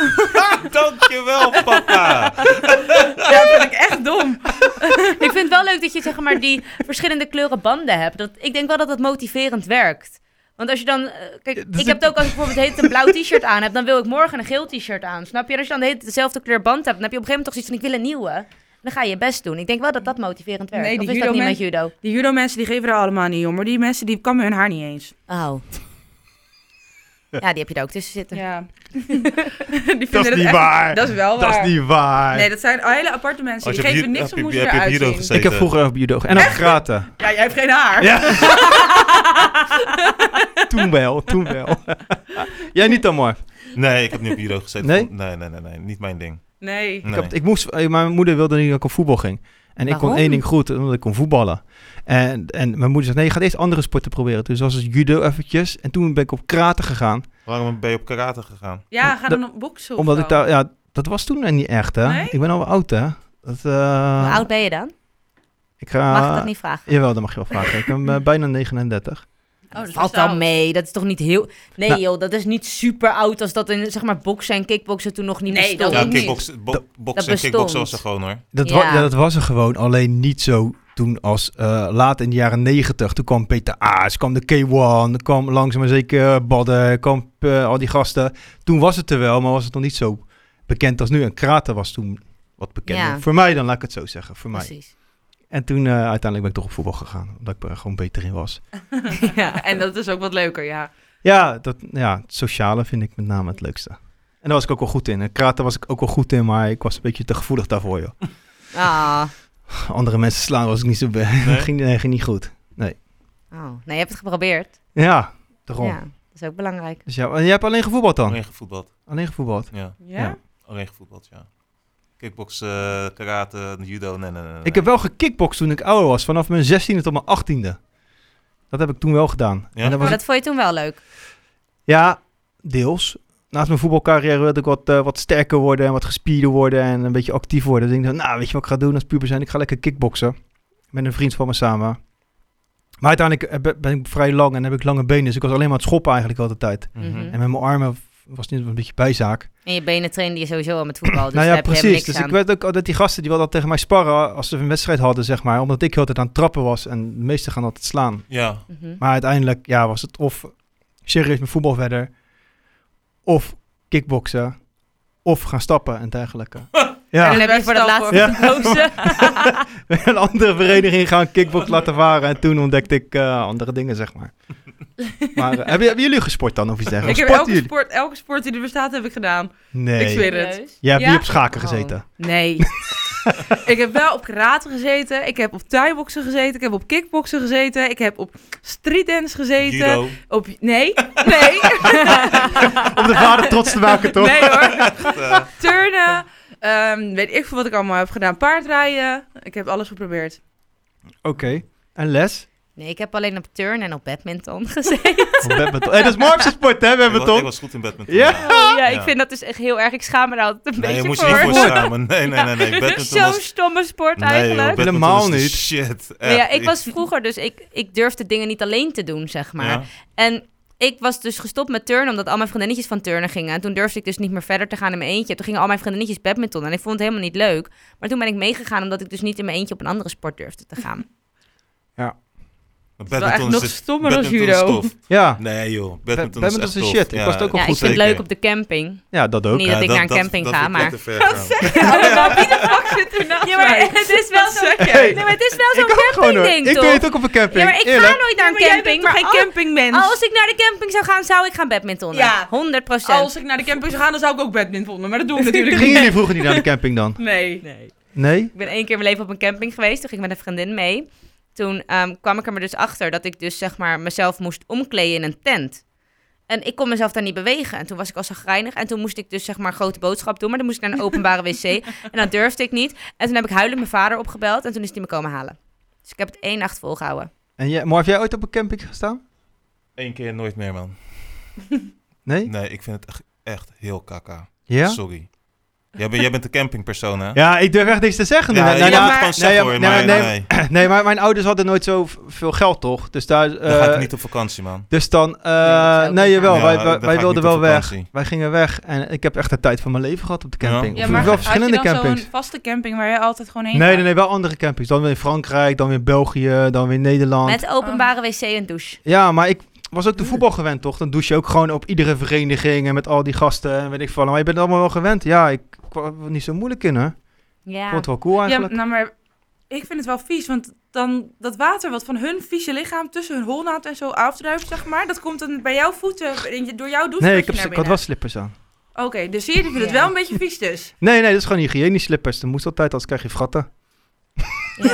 Speaker 2: Dankjewel, papa.
Speaker 5: ja, vind ik echt dom.
Speaker 3: ik vind het wel leuk dat je zeg maar die verschillende kleuren banden hebt. Dat, ik denk wel dat dat motiverend werkt. Want als je dan... eh, kijk,
Speaker 1: Ja, dus
Speaker 3: ik heb het ook als ik bijvoorbeeld heet een blauw t-shirt aan heb, dan wil ik morgen een geel t-shirt aan. Snap je? En als je dan de hele tijd dezelfde kleur band hebt, dan heb je op een gegeven moment toch zoiets van, ik wil een nieuwe. Dan ga je je best doen. Ik denk wel dat dat motiverend werkt.
Speaker 5: Nee, die
Speaker 3: of is dat niet
Speaker 5: judo
Speaker 3: met judo?
Speaker 5: Die judo-mensen die geven er allemaal niet om. Maar die mensen die kammen hun haar niet eens.
Speaker 3: Oh. Ja, die heb je er ook tussen zitten.
Speaker 5: Ja. die vinden
Speaker 1: Dat is
Speaker 5: het
Speaker 1: niet
Speaker 5: echt-
Speaker 1: waar.
Speaker 5: Dat is wel waar.
Speaker 1: Dat is niet waar.
Speaker 5: Nee, dat zijn hele aparte mensen.
Speaker 2: Als
Speaker 5: Die
Speaker 2: je op
Speaker 5: geven niks
Speaker 2: heb
Speaker 5: om hoe ze
Speaker 2: op
Speaker 5: eruit zien.
Speaker 2: gezeten?
Speaker 1: ik heb vroeger op judo en ook kraten.
Speaker 5: Ja, jij hebt geen haar.
Speaker 1: Ja. toen wel, toen wel. Jij niet dan, Marv?
Speaker 2: Nee, ik heb niet op judo gezeten.
Speaker 1: Nee?
Speaker 2: Nee, nee, nee, nee. Niet mijn ding.
Speaker 5: Nee.
Speaker 1: Ik,
Speaker 2: Nee.
Speaker 1: heb, ik moest, eh, mijn moeder wilde niet dat ik op voetbal ging. En ik kon één ding goed, omdat ik kon voetballen. En, en mijn moeder zei, nee, je gaat eerst andere sporten proberen. Dus was het judo eventjes. En toen ben ik op kraten gegaan.
Speaker 2: Waarom ben je op karate gegaan?
Speaker 5: Ja, ga dan op boksen
Speaker 1: omdat
Speaker 5: zo.
Speaker 1: ik daar, ja, dat was toen niet echt, hè.
Speaker 5: Nee?
Speaker 1: Ik ben al wel oud, hè. Dat, eh,
Speaker 3: Hoe oud ben je dan?
Speaker 1: Ik ga,
Speaker 3: Mag ik dat niet vragen?
Speaker 1: Jawel, dat mag je wel vragen. Ik ben eh, bijna 39.
Speaker 5: Oh, dat is
Speaker 3: Valt
Speaker 5: oud.
Speaker 3: mee. Dat is toch niet heel... Nee
Speaker 1: Nou-
Speaker 3: joh, dat is niet super oud als dat in zeg maar boksen en kickboksen toen nog niet
Speaker 5: Nee,
Speaker 3: bestond.
Speaker 5: dat
Speaker 2: Ja, kickboksen, bo- boksen en kickboksen was er gewoon hoor.
Speaker 1: Dat,
Speaker 3: Ja.
Speaker 1: wa- ja, dat was er gewoon. Alleen niet zo toen als eh, laat in de jaren 90. Toen kwam Peter Aas, kwam de K1, er kwam langzaam maar zeker Badden, kwam eh, al die gasten. Toen was het er wel, maar was het nog niet zo bekend als nu. En Kraten was toen wat bekender.
Speaker 3: Ja.
Speaker 1: Voor mij dan, laat ik het zo zeggen. Voor mij.
Speaker 3: Precies.
Speaker 1: En toen eh, uiteindelijk ben ik toch op voetbal gegaan. Omdat ik er gewoon beter in was.
Speaker 5: Ja, en dat is ook wat leuker, ja.
Speaker 1: Ja, dat, ja, het sociale vind ik met name het leukste. En daar was ik ook wel goed in. En Kraten was ik ook wel goed in, maar ik was een beetje te gevoelig daarvoor, joh.
Speaker 3: Ah.
Speaker 1: Andere mensen slaan was ik niet zo... be- ging, nee, ging niet goed.
Speaker 3: Oh. Nee, je hebt het geprobeerd.
Speaker 1: Ja, daarom.
Speaker 3: Ja, dat is ook belangrijk.
Speaker 1: Dus ja, en jij hebt alleen gevoetbald dan?
Speaker 2: Alleen gevoetbald.
Speaker 1: Alleen gevoetbald?
Speaker 2: Ja,
Speaker 5: Ja?
Speaker 1: Ja.
Speaker 2: alleen gevoetbald, ja. Kickboksen, eh, karate, judo, nee, nee, nee.
Speaker 1: Ik heb wel gekickboxd toen ik ouder was, vanaf mijn 16e tot mijn 18e. Dat heb ik toen wel gedaan.
Speaker 2: Ja?
Speaker 1: En dat was
Speaker 3: Maar dat vond je toen wel leuk.
Speaker 1: Ja, deels. Naast mijn voetbalcarrière wilde ik wat, eh, wat sterker worden en wat gespierder worden en een beetje actief worden. Dus ik dacht, nou, weet je wat ik ga doen als puber zijn? Ik ga lekker kickboksen. Met een vriend van me samen. Maar uiteindelijk ben- ik vrij lang en heb ik lange benen. Dus ik was alleen maar aan het schoppen eigenlijk altijd tijd.
Speaker 2: Mhm.
Speaker 3: Mhm.
Speaker 1: En met mijn armen was het een beetje bijzaak.
Speaker 3: En je benen trainde je sowieso al met voetbal, dus
Speaker 1: nou ja,
Speaker 3: heb je helemaal
Speaker 1: precies.
Speaker 3: niks
Speaker 1: Dus
Speaker 3: aan.
Speaker 1: ik weet ook altijd die gasten die wilden altijd tegen mij sparren als ze een wedstrijd hadden, zeg maar. Omdat ik heel tijd aan het trappen was en de meesten gaan altijd slaan.
Speaker 2: Ja,
Speaker 3: Mhm.
Speaker 1: Maar uiteindelijk ja, was het of serieus met voetbal verder, of kickboksen, of gaan stappen en dergelijke.
Speaker 3: En
Speaker 1: ja,
Speaker 3: dan heb je voor dat
Speaker 5: Stappen.
Speaker 3: laatste
Speaker 1: Ja.
Speaker 3: gekozen.
Speaker 1: een andere vereniging gaan kickbox laten varen en toen ontdekte ik eh, andere dingen, zeg maar. Maar eh, hebben, hebben jullie gesport dan, of iets dergelijks?
Speaker 5: Ik heb elke
Speaker 1: jullie?
Speaker 5: sport, elke sport die er bestaat, heb ik gedaan.
Speaker 1: Nee.
Speaker 5: Ik zweer het.
Speaker 1: Jij hebt
Speaker 5: Ja?
Speaker 1: niet op schaken
Speaker 3: Oh.
Speaker 1: gezeten.
Speaker 5: Nee. ik heb wel op karate gezeten. Ik heb op thaiboxen gezeten. Ik heb op kickboksen gezeten. Ik heb op streetdance gezeten.
Speaker 2: judo.
Speaker 5: Op... Nee. Nee.
Speaker 1: Om de vader trots te maken, toch?
Speaker 5: nee hoor.
Speaker 2: Echt, eh,
Speaker 5: Ehm, weet ik veel wat ik allemaal heb gedaan. Paardrijden. Ik heb alles geprobeerd.
Speaker 1: Oké. En les?
Speaker 3: Nee, ik heb alleen op turn en op badminton gezeten.
Speaker 1: Badminton? Hey, dat is Mark's sport, hè,
Speaker 2: ik, was, ik
Speaker 1: badminton?
Speaker 2: was goed in badminton.
Speaker 1: Ja?
Speaker 3: ja, ik
Speaker 2: Ja.
Speaker 3: vind dat dus echt heel erg. Ik schaam me er altijd een
Speaker 2: Nee, je
Speaker 3: beetje
Speaker 2: moet je
Speaker 3: voor.
Speaker 2: niet voor schamen. Nee, nee, nee. nee. Badminton
Speaker 3: Zo'n
Speaker 2: was...
Speaker 3: stomme sport
Speaker 2: Nee,
Speaker 3: eigenlijk.
Speaker 2: badminton
Speaker 1: Helemaal niet.
Speaker 2: Shit.
Speaker 3: Nee, ja, ik was vroeger dus, ik, ik durfde dingen niet alleen te doen, zeg maar.
Speaker 2: Ja.
Speaker 3: En ik was dus gestopt met turnen, omdat al mijn vriendinnetjes van turnen gingen. En toen durfde ik dus niet meer verder te gaan in mijn eentje. Toen gingen al mijn vriendinnetjes badminton en ik vond het helemaal niet leuk. Maar toen ben ik meegegaan, omdat ik dus niet in mijn eentje op een andere sport durfde te gaan.
Speaker 5: wel echt nog
Speaker 2: is-
Speaker 5: stommer
Speaker 2: is
Speaker 5: judo.
Speaker 1: Ja,
Speaker 2: Nee joh, badminton,
Speaker 1: badminton
Speaker 2: is
Speaker 1: is
Speaker 2: echt tof.
Speaker 1: shit. Ik was het ook al
Speaker 3: Ja,
Speaker 1: goed
Speaker 3: ik vind het leuk op de camping.
Speaker 1: ja dat ook.
Speaker 3: Niet dat ik naar een camping
Speaker 2: dat
Speaker 3: ga,
Speaker 2: ik
Speaker 3: maar-
Speaker 2: ver gaan.
Speaker 5: Ja, wie de fuck zit er naast
Speaker 3: Ja, maar het is wel
Speaker 5: Wat
Speaker 3: zo.
Speaker 5: zeg
Speaker 3: Nee, maar het is wel
Speaker 1: ik
Speaker 3: zo'n campingding,
Speaker 1: Ik doe het ook op een camping.
Speaker 3: Ja, maar ik
Speaker 1: Eerlijk.
Speaker 3: ga nooit naar een camping. maar
Speaker 5: geen campingmens?
Speaker 3: Als ik naar de camping zou gaan, zou ik gaan badmintonnen.
Speaker 5: Ja.
Speaker 3: 100 procent.
Speaker 5: Als ik naar de camping zou gaan, dan zou ik ook badmintonnen. Maar dat doen we natuurlijk
Speaker 1: Gingen
Speaker 5: niet.
Speaker 1: jullie vroeger niet naar de camping dan?
Speaker 5: Nee.
Speaker 3: Nee.
Speaker 1: Nee?
Speaker 3: Ik ben één keer in mijn leven op een camping geweest. Toen ging ik met een vriendin mee. Toen ehm, kwam ik er maar dus achter dat ik dus zeg maar mezelf moest omkleden in een tent. En ik kon mezelf daar niet bewegen. En toen was ik al zagrijnig. En toen moest ik dus zeg maar grote boodschap doen. Maar dan moest ik naar een openbare wc. En dat durfde ik niet. En toen heb ik huilend mijn vader opgebeld. En toen is hij me komen halen. Dus ik heb het één nacht volgehouden.
Speaker 1: En jij, maar heb jij ooit op een camping gestaan?
Speaker 2: Eén keer nooit meer man.
Speaker 1: Nee?
Speaker 2: Nee, ik vind het echt, echt heel kaka.
Speaker 1: Ja?
Speaker 2: Sorry. Jij, bent- jij bent de campingpersoon hè?
Speaker 1: Ja, ik durf echt niks te zeggen.
Speaker 2: Ja,
Speaker 1: Nee,
Speaker 2: je gewoon
Speaker 1: nee,
Speaker 2: zeggen hoor,
Speaker 1: nee,
Speaker 2: maar
Speaker 1: nee,
Speaker 2: nee.
Speaker 1: nee, maar mijn ouders hadden nooit zo veel geld, toch? Dus daar...
Speaker 2: Dan ga
Speaker 1: eh,
Speaker 2: ik niet op vakantie man.
Speaker 1: Dus dan, eh, nee, jawel, wij,
Speaker 2: Ja,
Speaker 1: wij, wij wilden wel weg. Wij gingen weg en ik heb echt de tijd van mijn leven gehad op de camping.
Speaker 2: Ja.
Speaker 5: Maar
Speaker 1: wel
Speaker 5: had je
Speaker 1: verschillende
Speaker 5: dan
Speaker 1: campings.
Speaker 5: zo'n vaste camping waar je altijd gewoon heen
Speaker 1: Nee,
Speaker 5: gaat?
Speaker 1: nee, nee, wel andere campings. Dan weer in Frankrijk, dan weer België, dan weer Nederland.
Speaker 3: Met openbare wc en douche.
Speaker 1: Ja, maar ik was ook de voetbal gewend, toch? Dan douche je ook gewoon op iedere vereniging en met al die gasten en weet ik veel. Maar je bent allemaal wel gewend. Ja, ik, was er niet zo moeilijk in, hè? Ik
Speaker 3: Ja.
Speaker 1: vond het wel cool
Speaker 5: Ja,
Speaker 1: eigenlijk.
Speaker 5: nou, maar ik vind het wel vies, want dan dat water wat van hun vieze lichaam tussen hun holnaad en zo afdruipt, zeg maar, dat komt dan bij jouw voeten door jouw douche.
Speaker 1: nee, ik, heb, ik had wel slippers aan.
Speaker 5: Oké, dus zie je, ik vind het
Speaker 3: Ja.
Speaker 5: wel een beetje vies dus.
Speaker 1: Nee, nee, dat is gewoon hygiënisch slippers. Dat moest altijd, anders krijg je fratten.
Speaker 3: Ja.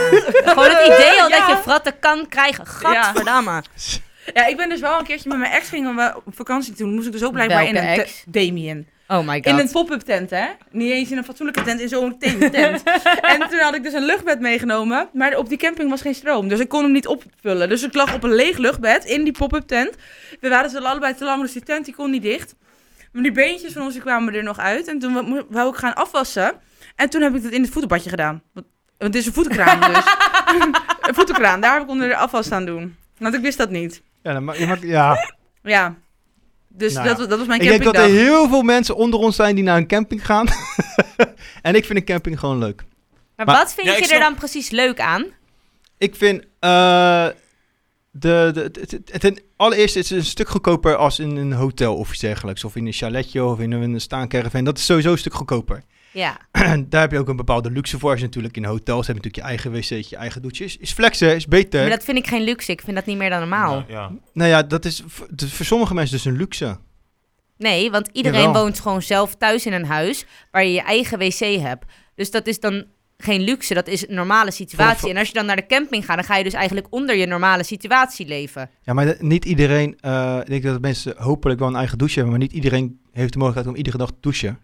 Speaker 3: Gewoon het idee al dat
Speaker 5: Ja.
Speaker 3: je fratten kan krijgen. Gadverdamme.
Speaker 5: Ja, ik ben dus wel een keertje met mijn ex gingen we op vakantie toen. Moest ik dus ook blijkbaar in een
Speaker 3: ex?
Speaker 5: Damien.
Speaker 3: Oh my god.
Speaker 5: In een pop-up tent, hè? Niet eens in een fatsoenlijke tent, in zo'n tent. tent. en toen had ik dus een luchtbed meegenomen, maar op die camping was geen stroom. Dus ik kon hem niet opvullen. Dus ik lag op een leeg luchtbed in die pop-up tent. We waren ze allebei te lang, dus die tent die kon niet dicht. Maar die beentjes van ons die kwamen er nog uit. En toen wou- ik gaan afwassen. En toen heb ik dat in het voetenbadje gedaan. Want het is een voetenkraan dus. een voetenkraan, daar heb ik onder de afwas staan doen. Want ik wist dat niet.
Speaker 1: Ja, dan maakt- ja.
Speaker 5: Ja. Dus
Speaker 1: Nou
Speaker 5: dat, was- dat was mijn
Speaker 1: ik denk dat er heel veel mensen onder ons zijn die naar een camping gaan. en ik vind een camping gewoon leuk.
Speaker 3: maar,
Speaker 1: maar-
Speaker 3: wat vind
Speaker 2: Ja,
Speaker 3: je er
Speaker 2: snap-
Speaker 3: dan precies leuk aan?
Speaker 1: Ik vind eh, de, de, het, het, ten allereerste is het een stuk goedkoper als in een hotel of iets dergelijks. Of in een chaletje of in een, een staancaravan. Dat is sowieso een stuk goedkoper.
Speaker 3: Ja.
Speaker 1: Daar heb je ook een bepaalde luxe voor. Als je natuurlijk in hotels hebt je natuurlijk je eigen wc'tje, je eigen douche. Is, is flexen, is beter.
Speaker 3: Maar dat vind ik geen luxe. Ik vind dat niet meer dan normaal.
Speaker 2: Ja, ja.
Speaker 1: Nou ja, dat is voor sommige mensen dus een luxe.
Speaker 3: Nee, want iedereen
Speaker 1: Jawel.
Speaker 3: woont gewoon zelf thuis in een huis waar je je eigen wc hebt. Dus dat is dan geen luxe, dat is een normale situatie.
Speaker 1: Voor-
Speaker 3: En als je dan naar de camping gaat, dan ga je dus eigenlijk onder je normale situatie leven.
Speaker 1: Ja, maar de- niet iedereen, eh, ik denk dat mensen hopelijk wel een eigen douche hebben, maar niet iedereen heeft de mogelijkheid om iedere dag te douchen.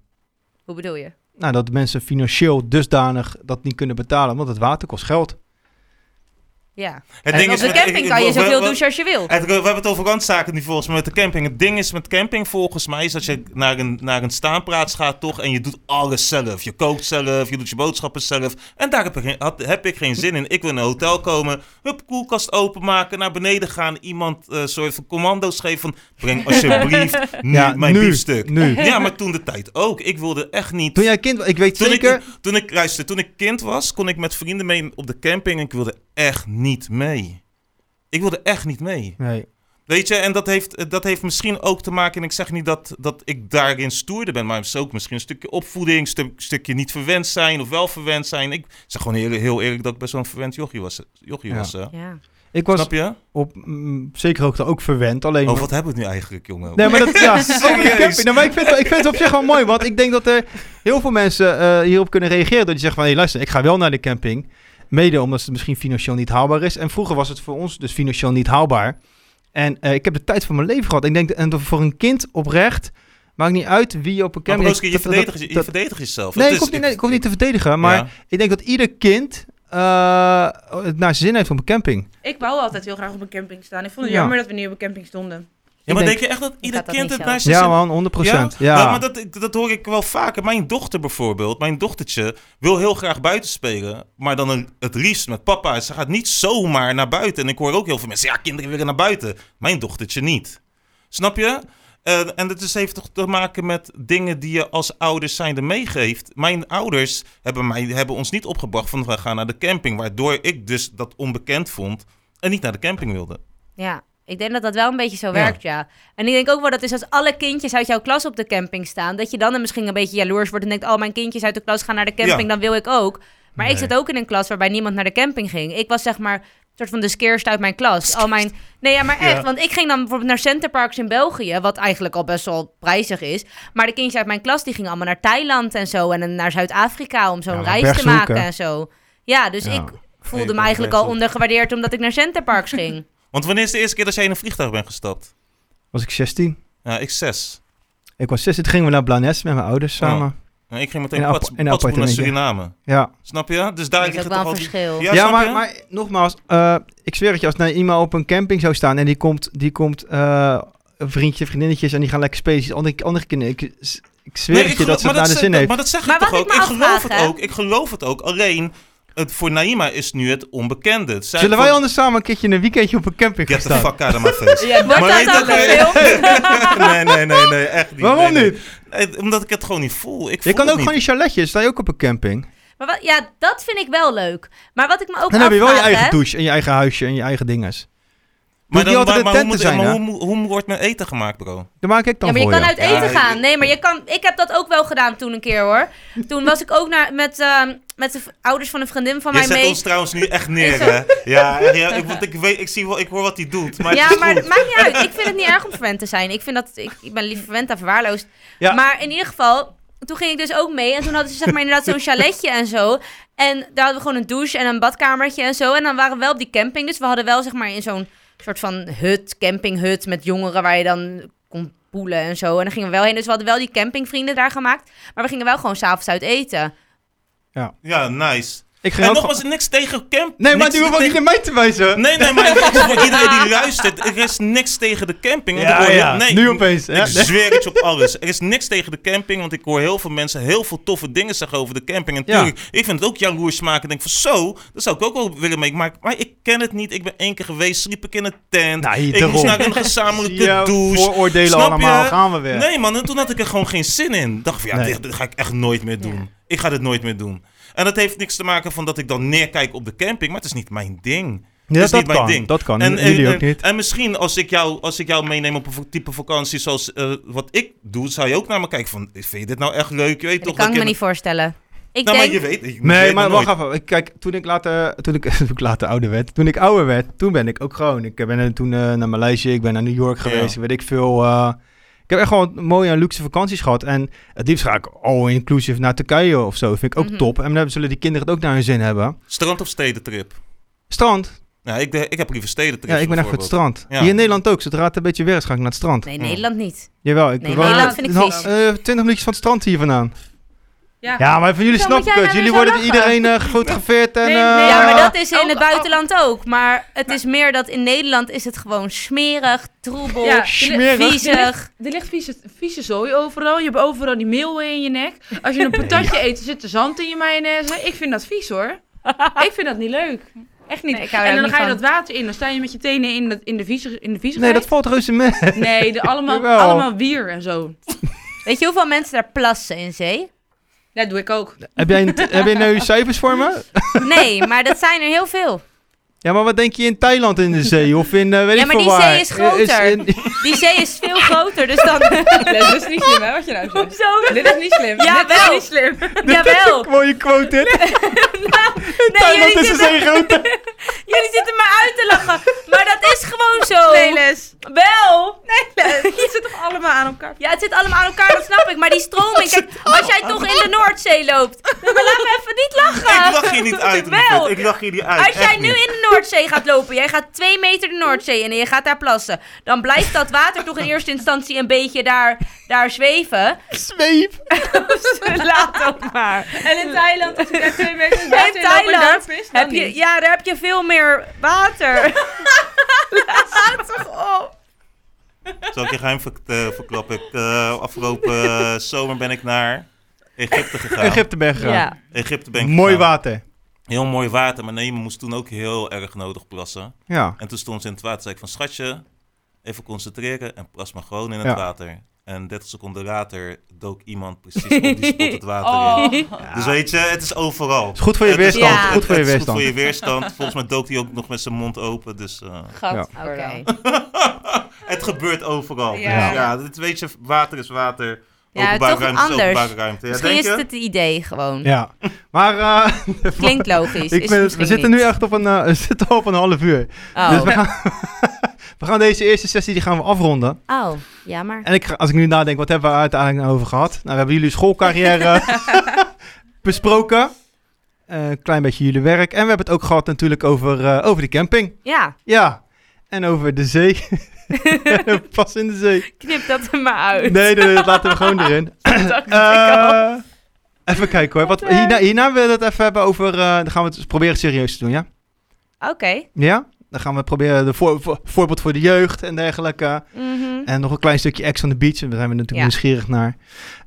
Speaker 3: Hoe bedoel je?
Speaker 1: Nou, dat mensen financieel dusdanig dat niet kunnen betalen, want het water kost geld.
Speaker 3: Ja.
Speaker 2: Het
Speaker 1: En
Speaker 2: ding
Speaker 3: op
Speaker 2: is,
Speaker 3: de camping
Speaker 2: ik-
Speaker 3: kan je
Speaker 2: we-
Speaker 3: zoveel
Speaker 2: we-
Speaker 3: douchen als je wil.
Speaker 2: Het- we hebben het over randzaken nu volgens mij met de camping. Het ding is met camping volgens mij is dat je naar een, naar een staanplaats gaat toch en je doet alles zelf. Je kookt zelf, je doet je boodschappen zelf. En daar heb ik geen, had- heb ik geen zin in. Ik wil in een hotel komen, hup, koelkast openmaken, naar beneden gaan. Iemand een soort van commando's geven van breng alsjeblieft nu
Speaker 1: Ja,
Speaker 2: mijn
Speaker 1: nu,
Speaker 2: biefstuk.
Speaker 1: nu.
Speaker 2: Ja, maar toen de tijd ook. Ik wilde echt niet...
Speaker 1: Toen jij kind was, ik weet
Speaker 2: Toen
Speaker 1: zeker...
Speaker 2: ik, toen, ik, luister, toen ik kind was, kon ik met vrienden mee op de camping en ik wilde echt niet mee. Ik wilde echt niet mee.
Speaker 1: Nee.
Speaker 2: Weet je, en dat heeft, dat heeft misschien ook te maken, en ik zeg niet dat, dat ik daarin stoerder ben, maar het is ook misschien een stukje opvoeding, een stuk, stukje niet verwend zijn of wel verwend zijn. Ik zeg gewoon heel, heel eerlijk dat ik best wel een verwend jochie was. Jochie
Speaker 1: Ja.
Speaker 2: was hè.
Speaker 3: Ja.
Speaker 1: Ik was
Speaker 2: Snap je?
Speaker 1: op mm, zekere hoogte ook verwend, alleen...
Speaker 2: Oh, wat hebben we het nu eigenlijk, jongen?
Speaker 1: Nee, maar dat, ja, camping. Nou, maar ik vind, het- ik vind het op zich wel mooi, want ik denk dat er heel veel mensen eh, hierop kunnen reageren. Dat die zeggen van, hé luister, ik ga wel naar de camping. Mede omdat het misschien financieel niet haalbaar is. En vroeger was het voor ons dus financieel niet haalbaar. En eh, ik heb de tijd van mijn leven gehad. Ik denk, en voor een kind oprecht, maakt niet uit wie je op een
Speaker 2: Maar
Speaker 1: camping...
Speaker 2: Broski, je, verdedigt, je, je
Speaker 1: dat-
Speaker 2: verdedigt jezelf.
Speaker 1: Nee,
Speaker 2: Het
Speaker 1: ik hoef, niet, nee, ik hoef niet te verdedigen, maar
Speaker 2: Ja.
Speaker 1: ik denk dat ieder kind eh, het naar zijn zin heeft op een camping.
Speaker 5: Ik wou altijd heel graag op een camping staan. Ik vond het
Speaker 1: Ja.
Speaker 5: jammer dat we niet op een camping stonden.
Speaker 2: Ja, maar denk, je echt dat ieder kind het zijn
Speaker 1: Ja man, 100 procent. Ja,
Speaker 2: Nou, maar dat, dat hoor ik wel vaker. Mijn dochter bijvoorbeeld, mijn dochtertje, wil heel graag buiten spelen. Maar dan een- het liefst met papa. Ze gaat niet zomaar naar buiten. En ik hoor ook heel veel mensen, ja, kinderen willen naar buiten. Mijn dochtertje niet. Snap je? Eh, en dat is, heeft toch te maken met dingen die je als ouders zijnde meegeeft. Mijn ouders hebben, mij, hebben ons niet opgebracht van we gaan naar de camping. Waardoor ik dus dat onbekend vond. en niet naar de camping wilde.
Speaker 3: Ja, ik denk dat dat wel een beetje zo werkt, ja. En ik denk ook wel dat is als alle kindjes uit jouw klas op de camping staan, dat je dan misschien een beetje jaloers wordt en denkt, oh, mijn kindjes uit de klas gaan naar de camping,
Speaker 2: Ja.
Speaker 3: dan wil ik ook. Maar ik zit ook in een klas waarbij niemand naar de camping ging. Ik was zeg maar een soort van de skeerst uit mijn klas. Al mijn... Nee, ja, maar echt.
Speaker 2: Ja.
Speaker 3: Want ik ging dan bijvoorbeeld naar Centerparks in België, wat eigenlijk al best wel prijzig is. Maar de kindjes uit mijn klas, die gingen allemaal naar Thailand en zo. En naar Zuid-Afrika om zo'n
Speaker 1: Ja,
Speaker 3: reis te maken en zo. Ja, dus
Speaker 1: Ja.
Speaker 3: ik voelde me eigenlijk al ondergewaardeerd omdat ik naar Centerparks ging.
Speaker 2: Want wanneer is de eerste keer dat jij in een vliegtuig bent gestapt?
Speaker 1: Was ik 16.
Speaker 2: Ja, ik zes.
Speaker 1: Ik was 16, toen gingen we naar Blanes met mijn ouders samen.
Speaker 2: En ik ging meteen
Speaker 1: In een
Speaker 2: naar. Suriname.
Speaker 1: Ja,
Speaker 2: Snap je? Dus daar
Speaker 3: is
Speaker 2: ligt
Speaker 3: ook
Speaker 2: het
Speaker 3: wel een verschil.
Speaker 2: Ja,
Speaker 1: maar, maar nogmaals, eh, ik zweer het je, als nou iemand op een camping zou staan en die komt, die komt eh, een vriendje, vriendinnetjes en die gaan lekker spelen, andere, andere kinderen, ik, ik zweer
Speaker 2: Nee,
Speaker 1: het je dat ze het naar de zin heeft.
Speaker 2: Maar dat zeg
Speaker 3: Maar
Speaker 2: ik toch
Speaker 3: wat
Speaker 2: ook?
Speaker 3: ik
Speaker 2: geloof het ook. Ik geloof het ook. Alleen, het, voor Naima is nu het onbekende. Zij
Speaker 1: Zullen wij anders samen een keertje een weekendje op een camping gaan
Speaker 2: Get the
Speaker 1: staan?
Speaker 2: fuck out of my face.
Speaker 5: Ja,
Speaker 3: Wordt
Speaker 2: Maar
Speaker 3: dat dan gefilmd?
Speaker 2: nee, nee, nee, nee, echt niet.
Speaker 1: Waarom
Speaker 2: Nee, nee.
Speaker 1: niet?
Speaker 2: Nee, omdat ik het gewoon niet voel. Ik
Speaker 1: Je
Speaker 2: voel
Speaker 1: kan ook gewoon
Speaker 2: niet.
Speaker 1: in chaletje, sta je ook op een camping.
Speaker 3: Maar wat, ja, dat vind ik wel leuk. Maar wat ik me ook
Speaker 1: Dan heb je wel je eigen
Speaker 3: hè,
Speaker 1: douche en je eigen huisje en je eigen dinges.
Speaker 2: Maar, dan, maar,
Speaker 1: een
Speaker 2: maar hoe,
Speaker 1: tent te
Speaker 2: moet,
Speaker 1: zijn,
Speaker 2: maar hoe, hoe wordt mijn eten gemaakt, bro?
Speaker 1: Dat maak ik dan
Speaker 3: Ja, maar je
Speaker 1: voor
Speaker 3: kan uit eten gaan. Nee, maar je kan, ik heb dat ook wel gedaan toen een keer hoor. Toen was ik ook naar, met, ehm, met de ouders van een vriendin van
Speaker 2: Je
Speaker 3: mij
Speaker 2: zet
Speaker 3: mee.
Speaker 2: ons trouwens nu echt neer, hè? Ja, ik, want ik, weet, ik, zie wel, ik hoor wat hij doet. Maar
Speaker 3: ja, maar het maakt niet uit. Ik vind het niet erg om verwend te zijn. Ik, vind dat, ik, ik ben liever verwend dan verwaarloosd.
Speaker 1: Ja.
Speaker 3: Maar in ieder geval, toen ging ik dus ook mee. En toen hadden ze zeg maar inderdaad zo'n chaletje en zo. En daar hadden we gewoon een douche en een badkamertje en zo. En dan waren we wel op die camping. Dus we hadden wel zeg maar in zo'n soort van hut, campinghut met jongeren waar je dan kon poelen en zo. En dan gingen we wel heen. Dus we hadden wel die campingvrienden daar gemaakt. Maar we gingen wel gewoon s'avonds uit eten.
Speaker 2: Ja, nice.
Speaker 1: Ik
Speaker 2: En nogmaals, niks tegen camp.
Speaker 1: Nee, maar die hoeft ook niet naar mij te wijzen.
Speaker 2: Nee, nee, maar voor iedereen die luistert. Er is niks tegen de camping. want ik
Speaker 1: Ja,
Speaker 2: hoor
Speaker 1: ja.
Speaker 2: nee,
Speaker 1: Nu opeens,
Speaker 2: Ik
Speaker 1: hè?
Speaker 2: zweer het je op alles. Er is niks tegen de camping, want ik hoor heel veel mensen heel veel toffe dingen zeggen over de camping. En
Speaker 1: Ja.
Speaker 2: tuurlijk, ik vind het ook jaloers maken. Ik denk van zo, dat zou ik ook wel willen mee. Maar, maar ik ken het niet. Ik ben één keer geweest, sliep ik in een tent.
Speaker 1: Nou, hier,
Speaker 2: ik moest naar een gezamenlijke
Speaker 1: Ja,
Speaker 2: douche.
Speaker 1: vooroordelen
Speaker 2: Snap
Speaker 1: allemaal,
Speaker 2: je?
Speaker 1: gaan we weer.
Speaker 2: Nee man, en toen had ik er gewoon geen zin in. Dacht van ja,
Speaker 1: Nee.
Speaker 2: dit, dit ga ik echt nooit meer doen.
Speaker 3: Ja.
Speaker 2: Ik ga dit nooit meer doen. En dat heeft niks te maken van dat ik dan neerkijk op de camping, maar het is niet mijn ding.
Speaker 1: Ja,
Speaker 2: is
Speaker 1: dat
Speaker 2: niet mijn
Speaker 1: kan.
Speaker 2: ding.
Speaker 1: Dat kan.
Speaker 2: En,
Speaker 1: Jullie
Speaker 2: en,
Speaker 1: ook niet.
Speaker 2: En, en misschien als ik, jou, als ik jou meeneem op een type vakantie zoals eh, wat ik doe, zou je ook naar me kijken van, vind je dit nou echt leuk? Je weet
Speaker 3: Dat
Speaker 2: toch
Speaker 3: kan ik me niet voorstellen. Ik
Speaker 2: Nou, maar
Speaker 3: denk...
Speaker 2: je weet, je
Speaker 1: Nee,
Speaker 2: weet
Speaker 1: maar wacht even. Ik- Kijk, toen ik later, toen ik, toen ik later ouder werd, toen ik ouder werd, toen ben ik ook gewoon. Ik ben toen eh, naar Maleisië, ik ben naar New York geweest,
Speaker 2: Ja.
Speaker 1: weet ik veel. eh, ik heb echt gewoon mooie en luxe vakanties gehad. En het liefst ga ik all-inclusive naar Turkije of zo. Vind ik ook
Speaker 3: Mhm.
Speaker 1: top. En dan zullen die kinderen het ook naar hun zin hebben.
Speaker 2: Strand of stedentrip?
Speaker 1: Strand.
Speaker 2: Ja, ik, ik heb liever stedentrip.
Speaker 1: Ja, ik ben echt voor het strand.
Speaker 2: Ja.
Speaker 1: Hier in Nederland ook. Zodra het een beetje weer is, ga ik naar het strand.
Speaker 3: Nee. Nederland niet.
Speaker 1: Jawel, ik
Speaker 3: Nee,
Speaker 1: woon
Speaker 3: Nederland vind ik
Speaker 1: een-
Speaker 3: vies.
Speaker 1: eh, 20 minuutjes van het strand hier vandaan.
Speaker 5: Ja.
Speaker 1: Ja, maar van jullie
Speaker 3: Zo
Speaker 1: snap
Speaker 3: moet
Speaker 1: ik
Speaker 3: jij
Speaker 1: het.
Speaker 3: nou
Speaker 1: Jullie worden
Speaker 3: lachen.
Speaker 1: iedereen eh gefotografeerd en...
Speaker 5: Nee,
Speaker 1: eh,
Speaker 5: nee,
Speaker 3: Ja, maar dat is in
Speaker 5: Oh,
Speaker 3: het
Speaker 5: oh.
Speaker 3: buitenland ook. Maar het is meer dat in Nederland is het gewoon smerig, troebel,
Speaker 5: Ja,
Speaker 1: smerig.
Speaker 5: Er
Speaker 3: viezig.
Speaker 5: ligt, er ligt vieze, vieze zooi overal. Je hebt overal die meelworm in je nek. Als je een patatje eet, zit er zand in je mayonaise. Ik vind dat vies hoor. Ik vind dat niet leuk. Echt niet.
Speaker 3: Nee,
Speaker 5: en dan ga je dat water in. Dan sta je met je tenen in, dat, in de vieze, in de vieze
Speaker 1: Nee, dat valt reuze mee.
Speaker 5: Nee, de, allemaal, allemaal wier en zo.
Speaker 3: Weet je hoeveel mensen daar plassen in zee?
Speaker 5: Dat doe ik ook.
Speaker 1: heb, jij een, heb je nu cijfers voor me?
Speaker 3: Nee, maar dat zijn er heel veel.
Speaker 1: Ja, maar wat denk je in Thailand in de zee? Of in, eh weet
Speaker 3: Ja,
Speaker 1: ik
Speaker 3: maar die
Speaker 1: waar?
Speaker 3: zee is groter.
Speaker 1: in-
Speaker 3: Die zee is veel groter, dus dan...
Speaker 5: Dat is niet slim hè, wat je nou zegt.
Speaker 3: Hoezo?
Speaker 5: Dit is niet slim.
Speaker 3: Ja,
Speaker 5: Dit is
Speaker 3: wel.
Speaker 5: niet slim.
Speaker 3: Jawel.
Speaker 1: Mooie quote dit.
Speaker 3: Nee,
Speaker 1: Thailand
Speaker 3: jullie
Speaker 1: is de
Speaker 3: zitten,
Speaker 1: zee groter.
Speaker 3: jullie zitten me uit te lachen. Maar dat is gewoon zo.
Speaker 5: Neles.
Speaker 3: Wel.
Speaker 5: Het zit toch allemaal aan elkaar?
Speaker 3: Ja, het zit allemaal aan elkaar, dat snap ik. Maar die stroming, kijk, als jij toch in de Noordzee loopt... Dan laat me even niet lachen.
Speaker 2: Ik lach hier niet uit,
Speaker 3: Wel.
Speaker 2: Ik lach hier niet uit.
Speaker 3: Als jij nu in de Noordzee gaat lopen, jij gaat twee meter de Noordzee in en je gaat daar plassen, dan blijft dat water toch in eerste instantie een beetje daar, daar zweven.
Speaker 1: Zweep.
Speaker 3: Laat ook maar.
Speaker 5: En in Thailand, als ik daar twee meter
Speaker 3: In Thailand heb je,
Speaker 5: niet.
Speaker 3: ja, daar heb je veel meer water. Laat toch op.
Speaker 2: Zal ik je geheim eh, verklappen? Ik, eh, afgelopen eh, zomer ben ik naar Egypte gegaan.
Speaker 1: Egypte ben gegaan.
Speaker 3: Ja.
Speaker 2: Egypte ben ik
Speaker 1: Mooi
Speaker 2: gegaan.
Speaker 1: water.
Speaker 2: Heel mooi water. Maar nee, me moest toen ook heel erg nodig plassen.
Speaker 1: Ja.
Speaker 2: En toen stond ze in het water. zei ik van schatje, even concentreren en plas maar gewoon in het
Speaker 1: Ja.
Speaker 2: water. En 30 seconden later dook iemand precies op die spot het water in.
Speaker 5: Oh.
Speaker 2: Dus weet je, het is overal.
Speaker 1: Is goed voor je
Speaker 2: Het is-
Speaker 1: weerstand.
Speaker 3: Ja.
Speaker 1: Goed voor je
Speaker 2: het is
Speaker 1: weerstand.
Speaker 2: goed voor je weerstand. Volgens mij dook hij ook nog met zijn mond open. Dus eh,
Speaker 3: Oké.
Speaker 2: het gebeurt overal.
Speaker 5: Ja.
Speaker 2: Ja. dit weet je, water is water.
Speaker 3: Ja,
Speaker 2: openbare
Speaker 3: toch
Speaker 2: ruimte
Speaker 3: anders.
Speaker 2: openbare ruimte. Ja,
Speaker 3: Misschien
Speaker 2: denk
Speaker 3: is
Speaker 2: je?
Speaker 3: het het idee gewoon.
Speaker 1: Ja. Maar eh,
Speaker 3: Klinkt logisch.
Speaker 1: ik
Speaker 3: is
Speaker 1: vind
Speaker 3: het
Speaker 1: het- we zitten
Speaker 3: niet.
Speaker 1: nu echt op een, eh, we zitten op een half uur.
Speaker 3: Oh.
Speaker 1: Dus we gaan, we gaan deze eerste sessie die gaan we afronden.
Speaker 3: oh, jammer.
Speaker 1: En ik, als ik nu nadenk, wat hebben we uiteindelijk nou over gehad? Nou, we hebben jullie schoolcarrière besproken. Eh, Een klein beetje jullie werk. En we hebben het ook gehad natuurlijk over, eh, over de camping.
Speaker 3: Ja,
Speaker 1: Ja. En over de zee. Pas in de zee.
Speaker 3: knip dat er maar uit.
Speaker 1: Nee, nee, dat laten we gewoon erin. Eh, even kijken hoor. Wat, hierna, hierna willen we het even hebben over... eh, dan gaan we het proberen serieus te doen, ja?
Speaker 3: Oké.
Speaker 1: Ja? Dan gaan we proberen de voor, voor- voorbeeld voor de jeugd en dergelijke.
Speaker 3: Mhm.
Speaker 1: En nog een klein stukje Ex on the Beach. Daar zijn we natuurlijk
Speaker 3: Ja.
Speaker 1: nieuwsgierig naar.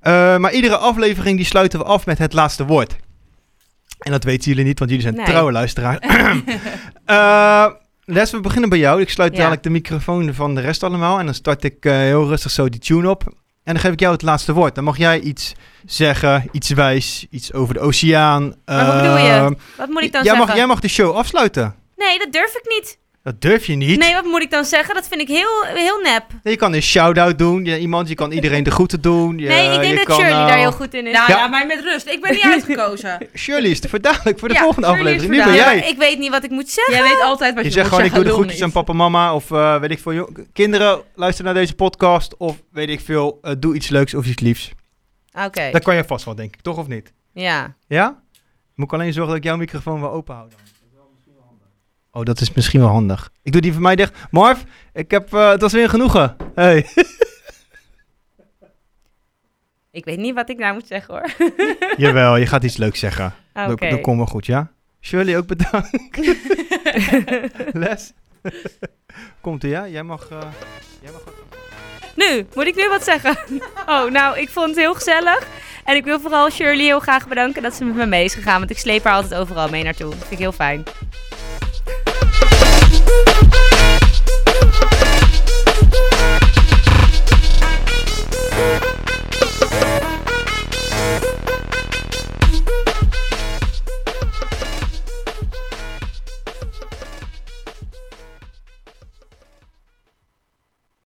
Speaker 1: Eh, maar iedere aflevering die sluiten we af met het laatste woord. En dat weten jullie niet, want jullie zijn
Speaker 3: Nee.
Speaker 1: trouwe luisteraars. Eh, Les, we beginnen bij jou. Ik sluit
Speaker 3: Ja.
Speaker 1: dadelijk de microfoon van de rest allemaal. En dan start ik eh, heel rustig zo die tune op. En dan geef ik jou het laatste woord. Dan mag jij iets zeggen, iets wijs, iets over de oceaan.
Speaker 3: Maar wat bedoel je?
Speaker 1: Eh,
Speaker 3: Wat moet ik dan
Speaker 1: jij,
Speaker 3: zeggen?
Speaker 1: mag, jij mag de show afsluiten.
Speaker 3: Nee, dat durf ik niet.
Speaker 1: Dat durf je niet.
Speaker 3: Nee, wat moet ik dan zeggen? Dat vind ik heel, heel nep.
Speaker 1: Je kan een shout-out doen. Je, iemand, je kan iedereen de groeten doen. Je,
Speaker 3: nee, ik
Speaker 1: je
Speaker 3: denk dat Shirley
Speaker 1: eh,
Speaker 3: daar heel goed in is.
Speaker 5: Nou
Speaker 1: Ja.
Speaker 5: ja. mij met rust. Ik ben niet uitgekozen.
Speaker 1: Shirley is te verdadelijk voor de
Speaker 5: Ja,
Speaker 1: volgende
Speaker 5: Shirley
Speaker 1: aflevering. Nu ben jij.
Speaker 3: ik weet niet wat ik moet zeggen.
Speaker 5: Jij weet altijd wat je,
Speaker 1: Je zegt
Speaker 5: moet
Speaker 1: gewoon, ik doe de groetjes aan papa, mama. Of eh, weet ik veel. Kinderen, luister naar deze podcast. Of weet ik veel, eh, doe iets leuks of iets liefs.
Speaker 3: Oké,
Speaker 1: Dat kan je vast wel, denk ik. Toch of niet?
Speaker 3: ja.
Speaker 1: Ja? Moet ik alleen zorgen dat ik jouw microfoon wel open hou dan. Oh, dat is misschien wel handig. Ik doe die van mij dicht. Marv, ik heb, eh, het was weer een genoegen. Hey.
Speaker 3: Ik weet niet wat ik nou moet zeggen hoor.
Speaker 1: Jawel, je gaat iets leuks zeggen.
Speaker 3: Oké.
Speaker 1: Dat, dat komt wel goed, ja? Shirley, ook bedankt. Les? Komt er, ja? Jij mag... eh, jij mag
Speaker 3: Nu, moet ik nu wat zeggen? Oh, nou, ik vond het heel gezellig. En ik wil vooral Shirley heel graag bedanken dat ze met me mee is gegaan. Want ik sleep haar altijd overal mee naartoe. Dat vind ik heel fijn. you